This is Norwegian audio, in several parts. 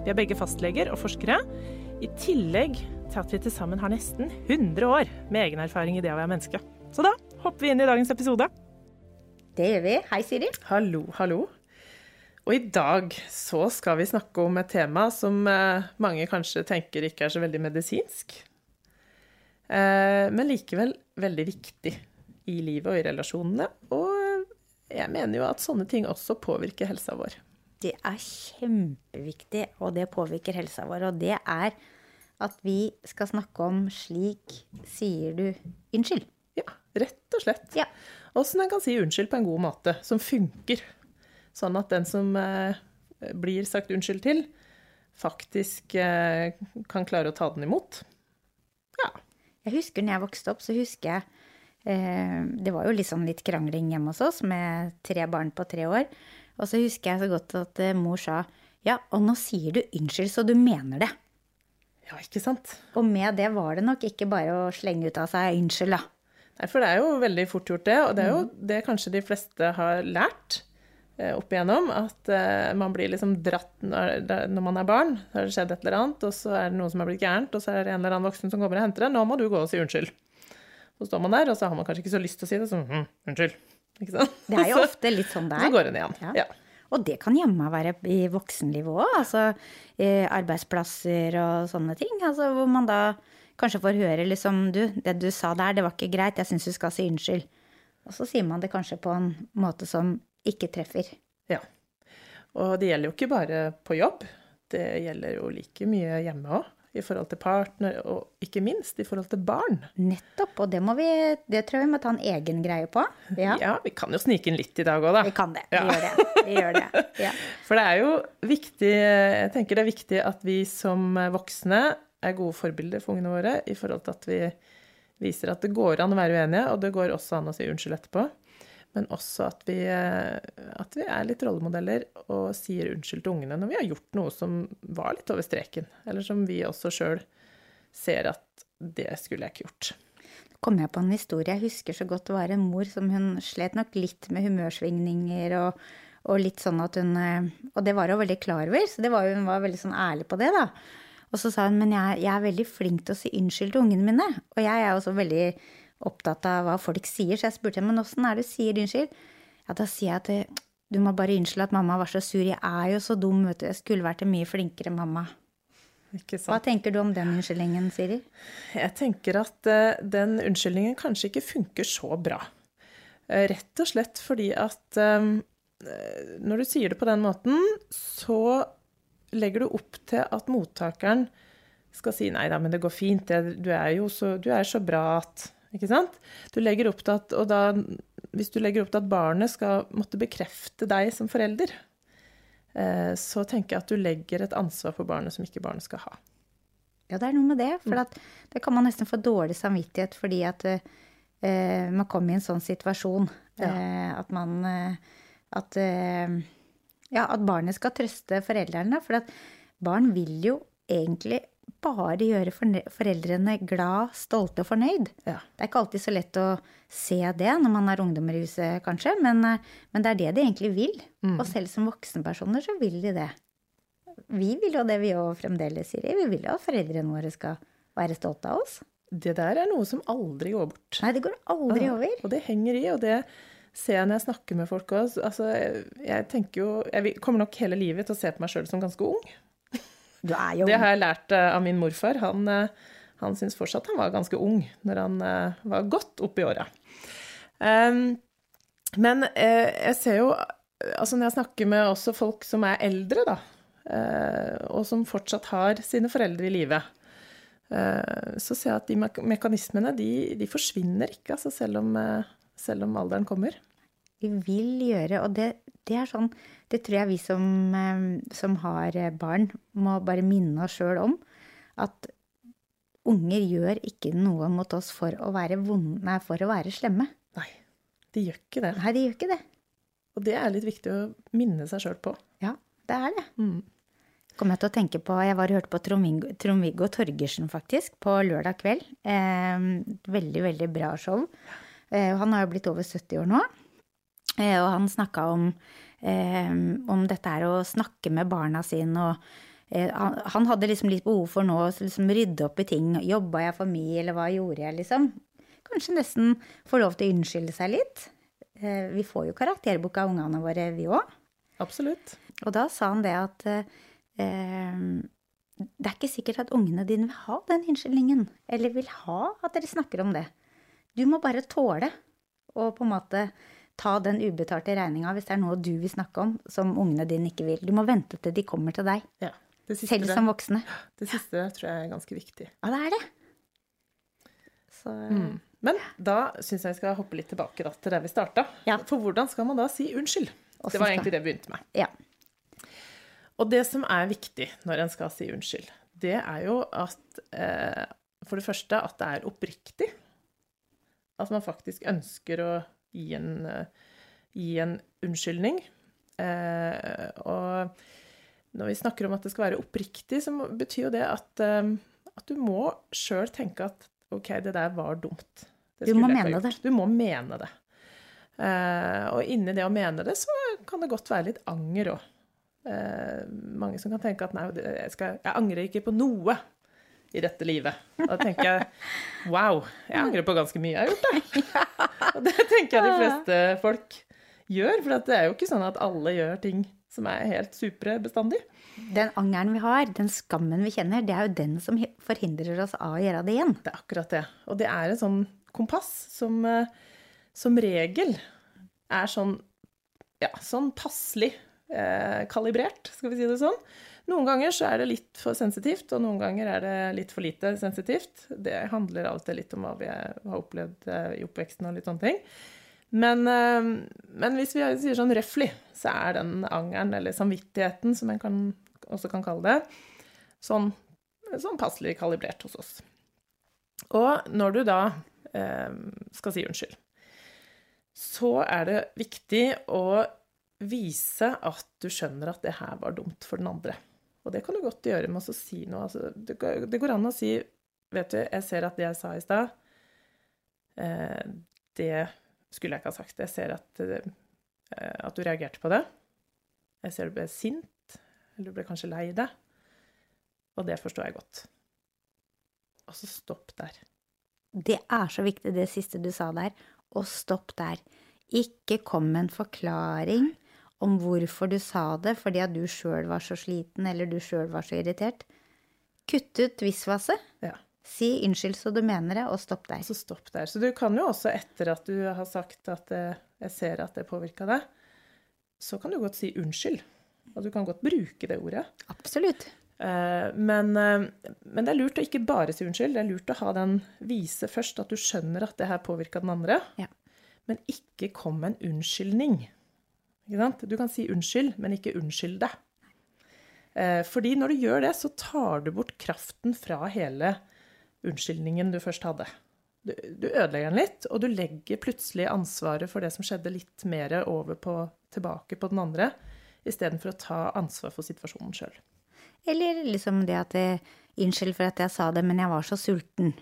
Vi er begge fastleger og forskere, i tillegg til at vi til sammen har nesten 100 år med egen erfaring i det å være menneske. Så da hopper vi inn i dagens episode. Det gjør vi. Hei, Siri. Hallo, hallo. Og i dag så skal vi snakke om et tema som eh, mange kanskje tenker ikke er så veldig medisinsk. Eh, men likevel veldig viktig i livet og i relasjonene. Og jeg mener jo at sånne ting også påvirker helsa vår. Det er kjempeviktig, og det påvirker helsa vår. Og det er at vi skal snakke om 'slik sier du unnskyld'. Ja, rett og slett. Ja. Åssen en kan si unnskyld på en god måte, som funker. Sånn at den som eh, blir sagt unnskyld til, faktisk eh, kan klare å ta den imot. Ja. Jeg husker når jeg vokste opp, så husker jeg eh, Det var jo liksom litt krangling hjemme hos oss med tre barn på tre år. Og så husker jeg så godt at eh, mor sa ja, og nå sier du unnskyld, så du mener det. ja, ikke sant? Og med det var det nok ikke bare å slenge ut av seg unnskyld, da. Nei, for det er jo veldig fort gjort, det. Og det er jo det kanskje de fleste har lært eh, opp igjennom. At eh, man blir liksom dratt når, når man er barn. Så har det skjedd et eller annet, og så er det noe som har blitt gærent, og så er det en eller annen voksen som kommer og henter det. Nå må du gå og si unnskyld. Så står man der, og så har man kanskje ikke så lyst til å si det, så hm, unnskyld. Ikke sant? Det er jo ofte litt sånn det Så er. går det igjen. Ja. Ja. Og det kan jammen være i voksenlivet òg. Altså eh, arbeidsplasser og sånne ting. Altså hvor man da kanskje får høre liksom Du, det du sa der, det var ikke greit. Jeg syns du skal si unnskyld. Og så sier man det kanskje på en måte som ikke treffer. ja. Og det gjelder jo ikke bare på jobb. Det gjelder jo like mye hjemme òg. I forhold til partner, og ikke minst i forhold til barn. Nettopp. Og det må vi Det tror jeg vi må ta en egen greie på. Ja, Ja, vi kan jo snike inn litt i dag òg, da. vi kan det. Vi Ja. gjør det. Vi gjør det. Ja. For det er jo viktig Jeg tenker det er viktig at vi som voksne er gode forbilder for ungene våre i forhold til at vi viser at det går an å være uenige, og det går også an å si unnskyld etterpå. Men også at vi, at vi er litt rollemodeller og sier unnskyld til ungene når vi har gjort noe som var litt over streken, eller som vi også sjøl ser at det skulle jeg ikke gjort. Nå kom jeg på en historie. Jeg husker så godt det var en mor som hun slet nok litt med humørsvingninger og, og litt sånn at hun eh, Og det var hun veldig klar over, så var, hun var veldig sånn ærlig på det, da. Og så sa hun men jeg, jeg er veldig flink til å si unnskyld til ungene mine. Og jeg er også veldig opptatt av hva folk sier, så jeg spurte men åssen er det du sier unnskyld? Ja, da sier jeg at du må bare unnskylde at mamma var så sur. Jeg er jo så dum, vet du. Jeg skulle vært en mye flinkere mamma. Ikke Hva tenker du om den unnskyldningen, Siri? Jeg tenker at uh, den unnskyldningen kanskje ikke funker så bra. Uh, Rett og slett fordi at uh, når du sier det på den måten, så legger du opp til at mottakeren skal si nei da, men det går fint, du er jo så, du er så bra at Ikke sant? Du legger opp til at, og da, hvis du legger opp til at barnet skal måtte bekrefte deg som forelder, eh, så tenker jeg at du legger et ansvar på barnet som ikke barnet skal ha. Ja, det er noe med det. For at det kan man nesten få dårlig samvittighet fordi at uh, man kommer i en sånn situasjon. Eh, at man uh, At Ja, at barnet skal trøste foreldrene. For at barn vil jo egentlig bare gjøre foreldrene glad, stolte og fornøyd. Ja. Det er ikke alltid så lett å se det når man har ungdommer i huset, kanskje, men, eh, men det er det de egentlig vil. Og selv som voksenpersoner så vil de det. Vi vil jo det, vi òg fremdeles, Siri. Vi vil jo at foreldrene våre skal være stolte av oss. Det der er noe som aldri går bort. Nei, det går aldri Ja, over. Og det henger i, og det ser jeg når jeg snakker med folk òg. Altså, jeg- jeg tenker jo Jeg kommer nok hele livet til å se på meg sjøl som ganske ung. Du er jo Det har jeg lært eh, av min morfar. Han, eh, han syns fortsatt han var ganske ung når han eh, var godt opp i åra. Um, men jeg ser jo Altså når jeg snakker med også folk som er eldre, da, og som fortsatt har sine foreldre i live, så ser jeg at de mekanismene de, de forsvinner ikke, altså selv om, selv om alderen kommer. Vi vil gjøre, og det, det er sånn Det tror jeg vi som, eh, som har eh, barn, må bare minne oss sjøl om. At unger gjør ikke noe mot oss for å være vonde, nei, for å være slemme. Nei, de gjør ikke det. Nei, de gjør ikke det. Og det er litt viktig å minne seg sjøl på. Ja, det er det. Mm. Kom jeg til å tenke på, Jeg var og hørte på Trond-Viggo Trond-Viggo Torgersen faktisk, på lørdag kveld. Eh, veldig, veldig bra show. Eh, han har jo blitt over 70 år nå. Eh, og han snakka om, eh, om dette her å snakke med barna sine og eh, han, hadde liksom litt behov for nå å liksom rydde opp i ting. Jobba jeg for mye, eller hva gjorde jeg, liksom? Kanskje nesten få lov til å unnskylde seg litt. Eh, vi får jo karakterbok av ungene våre, vi òg. Absolutt. Og da sa han det at eh, det er ikke sikkert at ungene dine vil ha den unnskyldningen, eller vil ha at dere snakker om det. Du må bare tåle å på en måte ta den ubetalte regninga hvis det er noe du vil snakke om som ungene dine ikke vil. Du må vente til de kommer til deg, Ja. Det siste, selv som voksne. det siste tror jeg er ganske viktig. Ja, det er det. Så Men da syns jeg vi skal hoppe litt tilbake da, til der vi starta. Ja. For hvordan skal man da si unnskyld? Det var egentlig det vi begynte med. ja. Og det som er viktig når en skal si unnskyld, det er jo at eh, For det første at det er oppriktig. At man faktisk ønsker å gi en, eh, gi en unnskyldning. Eh, og når vi snakker om at det skal være oppriktig, så betyr jo det at, eh, at du må sjøl tenke at OK, det der var dumt. Du må mene det. Du må mene det. Eh, og inni det å mene det, så kan det godt være litt anger òg. Eh, mange som kan tenke at nei, jeg, skal, jeg angrer ikke på noe i dette livet. Og Da tenker jeg wow, jeg angrer på ganske mye jeg har gjort, da. Og det tenker jeg de fleste folk gjør, for det er jo ikke sånn at alle gjør ting som er helt supre bestandig. Den angeren vi har, den skammen vi kjenner, det er jo den som forhindrer oss av å gjøre det igjen. Det er akkurat det. Og det er en sånn kompass som eh, som regel er sånn ja, sånn passelig eh, kalibrert, skal vi si det sånn. Noen ganger så er det litt for sensitivt, og noen ganger er det litt for lite sensitivt. Det handler av og til litt om hva vi har opplevd eh, i oppveksten og litt sånne ting. Men, eh, men hvis vi sier sånn røfflig, så er den angeren, eller samvittigheten, som en kan, også kan kalle det, sånn, sånn passelig kalibrert hos oss. Og når du da eh, skal si unnskyld, så er det viktig å vise at du skjønner at det her var dumt for den andre. Og det kan du godt gjøre med å si noe. Altså, det, går, an å si Vet du, jeg ser at det jeg sa i stad, eh, det skulle jeg ikke ha sagt. Jeg ser at, eh, at du reagerte på det. Jeg ser du ble sint, eller du ble kanskje lei deg. Og det forstår jeg godt. Og så stopp der. Det er så viktig, det siste du sa der. Og stopp der. Ikke kom med en forklaring om hvorfor du sa det, fordi at du sjøl var så sliten, eller du sjøl var så irritert. Kutt ut visvaset. Ja. Si unnskyld så du mener det, og stopp der. Så stopp der. Så du kan jo også, etter at du har sagt at eh, 'jeg ser at det påvirka deg', så kan du godt si unnskyld. Og du kan godt bruke det ordet. Absolutt. Eh, Men, eh, men det er lurt å ikke bare si unnskyld. Det er lurt å ha den vise først at du skjønner at det her påvirka den andre. Ja. Men ikke kom med en unnskyldning. Du kan si unnskyld, men ikke unnskyld deg. Eh, Fordi når du gjør det, så tar du bort kraften fra hele unnskyldningen du først hadde. Du, du ødelegger den litt, og du legger plutselig ansvaret for det som skjedde, litt mer over på, tilbake på den andre, istedenfor å ta ansvar for situasjonen sjøl. Eller liksom det at jeg, Unnskyld for at jeg sa det, men jeg var så sulten.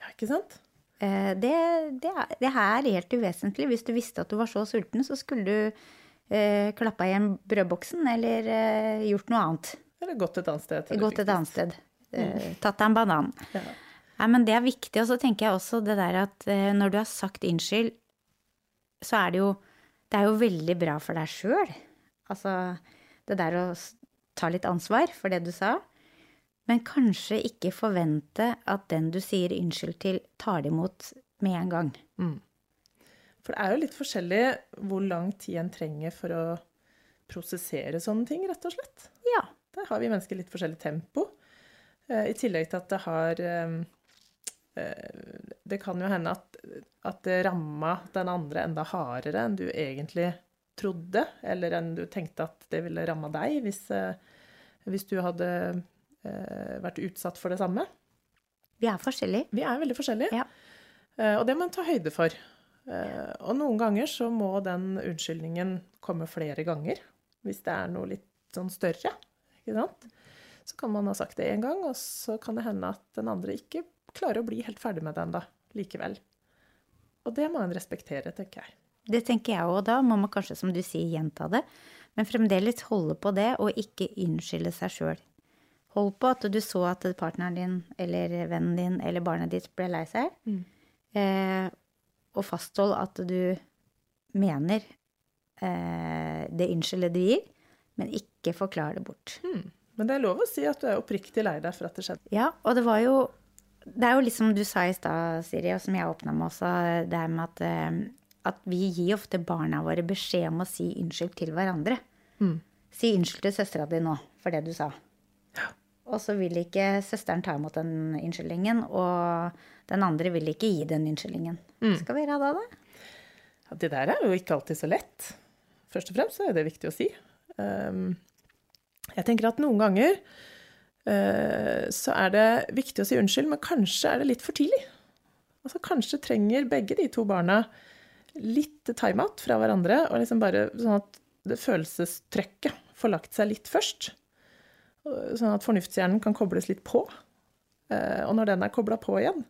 Ja, ikke sant? Eh, Det, det, det her er helt uvesentlig. Hvis du visste at du var så sulten, så skulle du eh, klappa igjen brødboksen eller eh, gjort noe annet. Eller gått et annet sted. Gått et annet sted. Eh, tatt deg en banan. Ja. Nei, men det er viktig. Og så tenker jeg også det der at eh, når du har sagt unnskyld, så er det jo Det er jo veldig bra for deg sjøl. Altså det der å ta litt ansvar for det du sa. Men kanskje ikke forvente at den du sier unnskyld til, tar det imot med en gang. For det er jo litt forskjellig hvor lang tid en trenger for å prosessere sånne ting, rett og slett. Ja. Der har vi mennesker litt forskjellig tempo. Eh, I tillegg til at det har eh, eh, Det kan jo hende at, at det ramma den andre enda hardere enn du egentlig trodde, eller enn du tenkte at det ville ramma deg hvis, hvis du hadde vært utsatt for det samme. Vi er forskjellige. Vi er veldig forskjellige, Ja. og det må en ta høyde for. Eh, Og noen ganger så må den unnskyldningen komme flere ganger, hvis det er noe litt sånn større. Ikke sant? Så kan man ha sagt det én gang, og så kan det hende at den andre ikke klarer å bli helt ferdig med den da, likevel. Og det må en respektere, tenker jeg. Det tenker jeg òg. Da må man kanskje, som du sier, gjenta det. Men fremdeles holde på det, og ikke unnskylde seg sjøl. Hold på at du så at partneren din eller vennen din eller barnet ditt ble lei seg. Eh, og fasthold at du mener eh, det unnskyldet du gir, men ikke forklar det bort. Men det er lov å si at du er oppriktig lei deg for at det skjedde. Ja, og det var jo Det er jo litt som du sa i stad, Siri, og som jeg åpna med også, det her med at, eh, at vi gir ofte barna våre beskjed om å si unnskyld til hverandre. Si unnskyld til søstera di nå for det du sa. Og så vil ikke søsteren ta imot den unnskyldningen, og den andre vil ikke gi den unnskyldningen. Skal vi gjøre da, da? Ja, det der er jo ikke alltid så lett. Først og fremst så er det viktig å si. Um, jeg tenker at noen ganger eh, så er det viktig å si unnskyld, men kanskje er det litt for tidlig. Altså Kanskje trenger begge de to barna litt timeout fra hverandre, og liksom bare sånn at det følelsestrykket får lagt seg litt først. Sånn at fornuftshjernen kan kobles litt på. Eh, Og når den er kobla på igjen,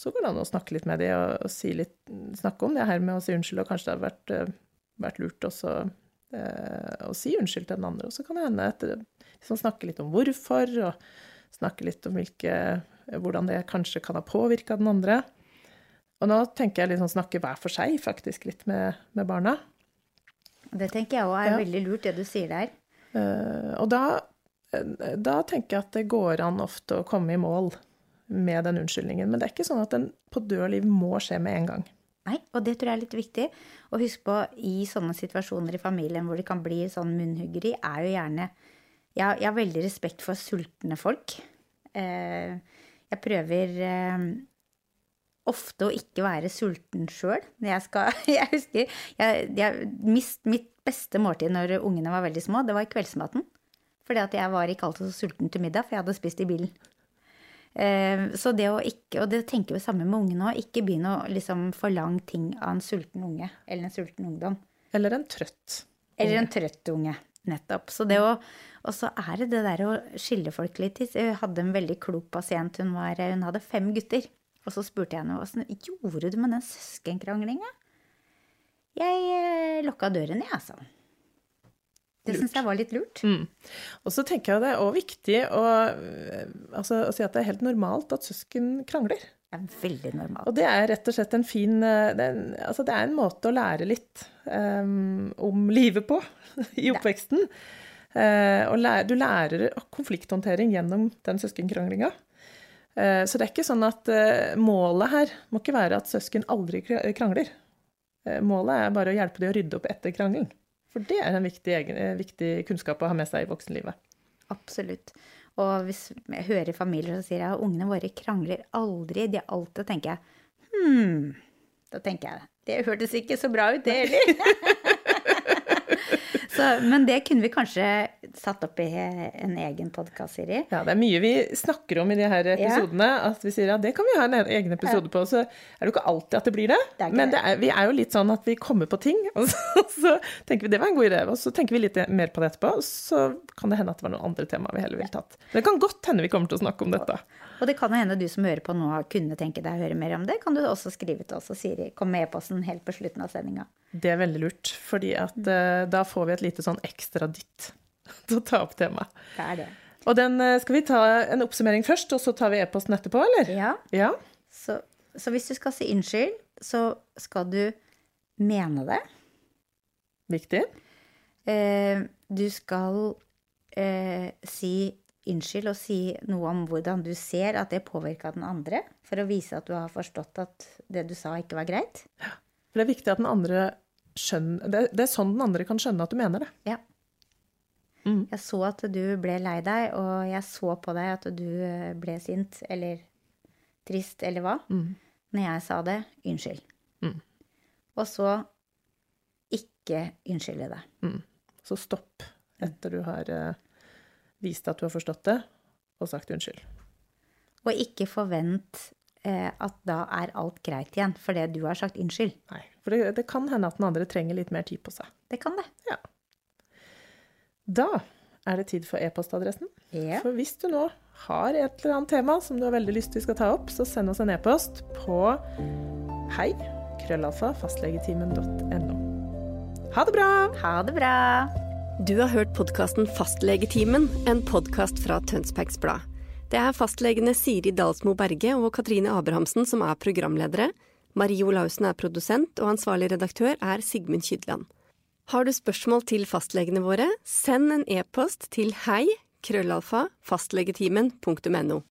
så går det an å snakke litt med dem og, og si litt, snakke om det her med å si unnskyld, og kanskje det har vært, eh, vært lurt også eh, å si unnskyld til den andre. Og så kan det hende at liksom snakke litt om hvorfor, og snakke litt om hvilke, hvordan det kanskje kan ha påvirka den andre. Og nå tenker jeg liksom snakke hver for seg, faktisk, litt med, med barna. Det tenker jeg òg er Ja. veldig lurt, det du sier der. Eh, og da, da tenker jeg at det går an ofte å komme i mål med den unnskyldningen. Men det er ikke sånn at den på død liv må skje med en gang. Nei, og det tror jeg er litt viktig. å huske på, i sånne situasjoner i familien hvor det kan bli sånn munnhuggeri, er jo gjerne Jeg, jeg har veldig respekt for sultne folk. Eh, jeg prøver eh, ofte å ikke være sulten sjøl jeg Jeg husker jeg, jeg, mist, mitt beste måltid når ungene var veldig små, det var i kveldsmaten. Fordi at jeg var ikke alltid så sulten til middag, for jeg hadde spist i bilen. Eh, Så det å ikke, og det tenker vi samme med ungene òg, ikke begynne å liksom forlange ting av en sulten unge eller en sulten ungdom. Eller en trøtt. Eller en trøtt unge. Nettopp. Så det å, og så er det det der å skille folk litt. Jeg hadde en veldig klok pasient. Hun, var, hun hadde fem gutter. Og så spurte jeg henne åssen gjorde du med den søskenkranglinga? Jeg eh, lukka døren, jeg, sa hun. Det syns jeg var litt lurt. Og så tenker jeg det er òg viktig å, øh, altså, å si at det er helt normalt at søsken krangler. Det er veldig normalt. Og det er rett og slett en fin øh, det er altså det er en måte å lære litt um, om livet på i oppveksten. Uh, og læ- du lærer konflikthåndtering gjennom den søskenkranglinga. Uh, så det er ikke sånn at uh, målet her må ikke være at søsken aldri krangler. Eh, målet er bare å hjelpe dem å rydde opp etter krangelen. For det er en viktig, eh, viktig kunnskap å ha med seg i voksenlivet. Absolutt. Og hvis jeg hører familier som sier at ungene våre krangler aldri, de er alltid, tenker jeg hm, da tenker jeg det hørtes ikke så bra ut, det heller. så, men det kunne vi kanskje satt opp i en egen podkast, Siri. Ja, det er mye vi snakker om i de her episodene. At vi sier at det kan vi ha en egen episode på. Så er det jo ikke alltid at det blir det. Det men det er, vi er jo litt sånn at vi kommer på ting, og så, så tenker vi det var en god idé. Og så tenker vi litt mer på det etterpå, og så kan det hende at det var noen andre temaer vi heller ville tatt. Men det kan godt hende vi kommer til å snakke om dette. Og det kan jo hende du som hører på nå kunne tenke deg å høre mer om det. Kan du også skrive til oss og Siri, kom med e-posten helt på slutten av sendinga. Det er veldig lurt, fordi at uh, da får vi et lite sånn ekstra dytt til å ta opp temaet. Det er det. Og den, eh, skal vi ta en oppsummering først, og så tar vi e-posten etterpå, eller? Ja. Ja. Så, så hvis du skal si unnskyld, så skal du mene det. Viktig. Eh, du skal eh, si unnskyld og si noe om hvordan du ser at det påvirka den andre, for å vise at du har forstått at det du sa, ikke var greit. For det er viktig at den andre skjønner Det, det er sånn den andre kan skjønne at du mener det. Ja. Jeg så at du ble lei deg, og jeg så på deg at du eh, ble sint eller trist eller hva. Når jeg sa det, unnskyld. Og så ikke unnskylde deg. Så stopp etter du har eh, vist at du har forstått det, og sagt unnskyld. Og ikke forvent eh, at da er alt greit igjen fordi du har sagt unnskyld. Nei, For det, det kan hende at den andre trenger litt mer tid på seg. Det kan det. Da er det tid for e-postadressen. Ja. For hvis du nå har et eller annet tema som du har veldig lyst til vi skal ta opp, så send oss en e-post på hei krøllalfa fastlegetimen.no. Ha det bra! Ha det bra! Du har hørt podkasten Fastlegetimen, en podkast fra Tønsbergs Blad. Det er fastlegene Siri Dalsmo Berge og Katrine Abrahamsen som er programledere. Marie Olaussen er produsent, og ansvarlig redaktør er Sigmund Kydland. Har du spørsmål til fastlegene våre, send en e-post til hei krøllalfa fastlegetimen.no.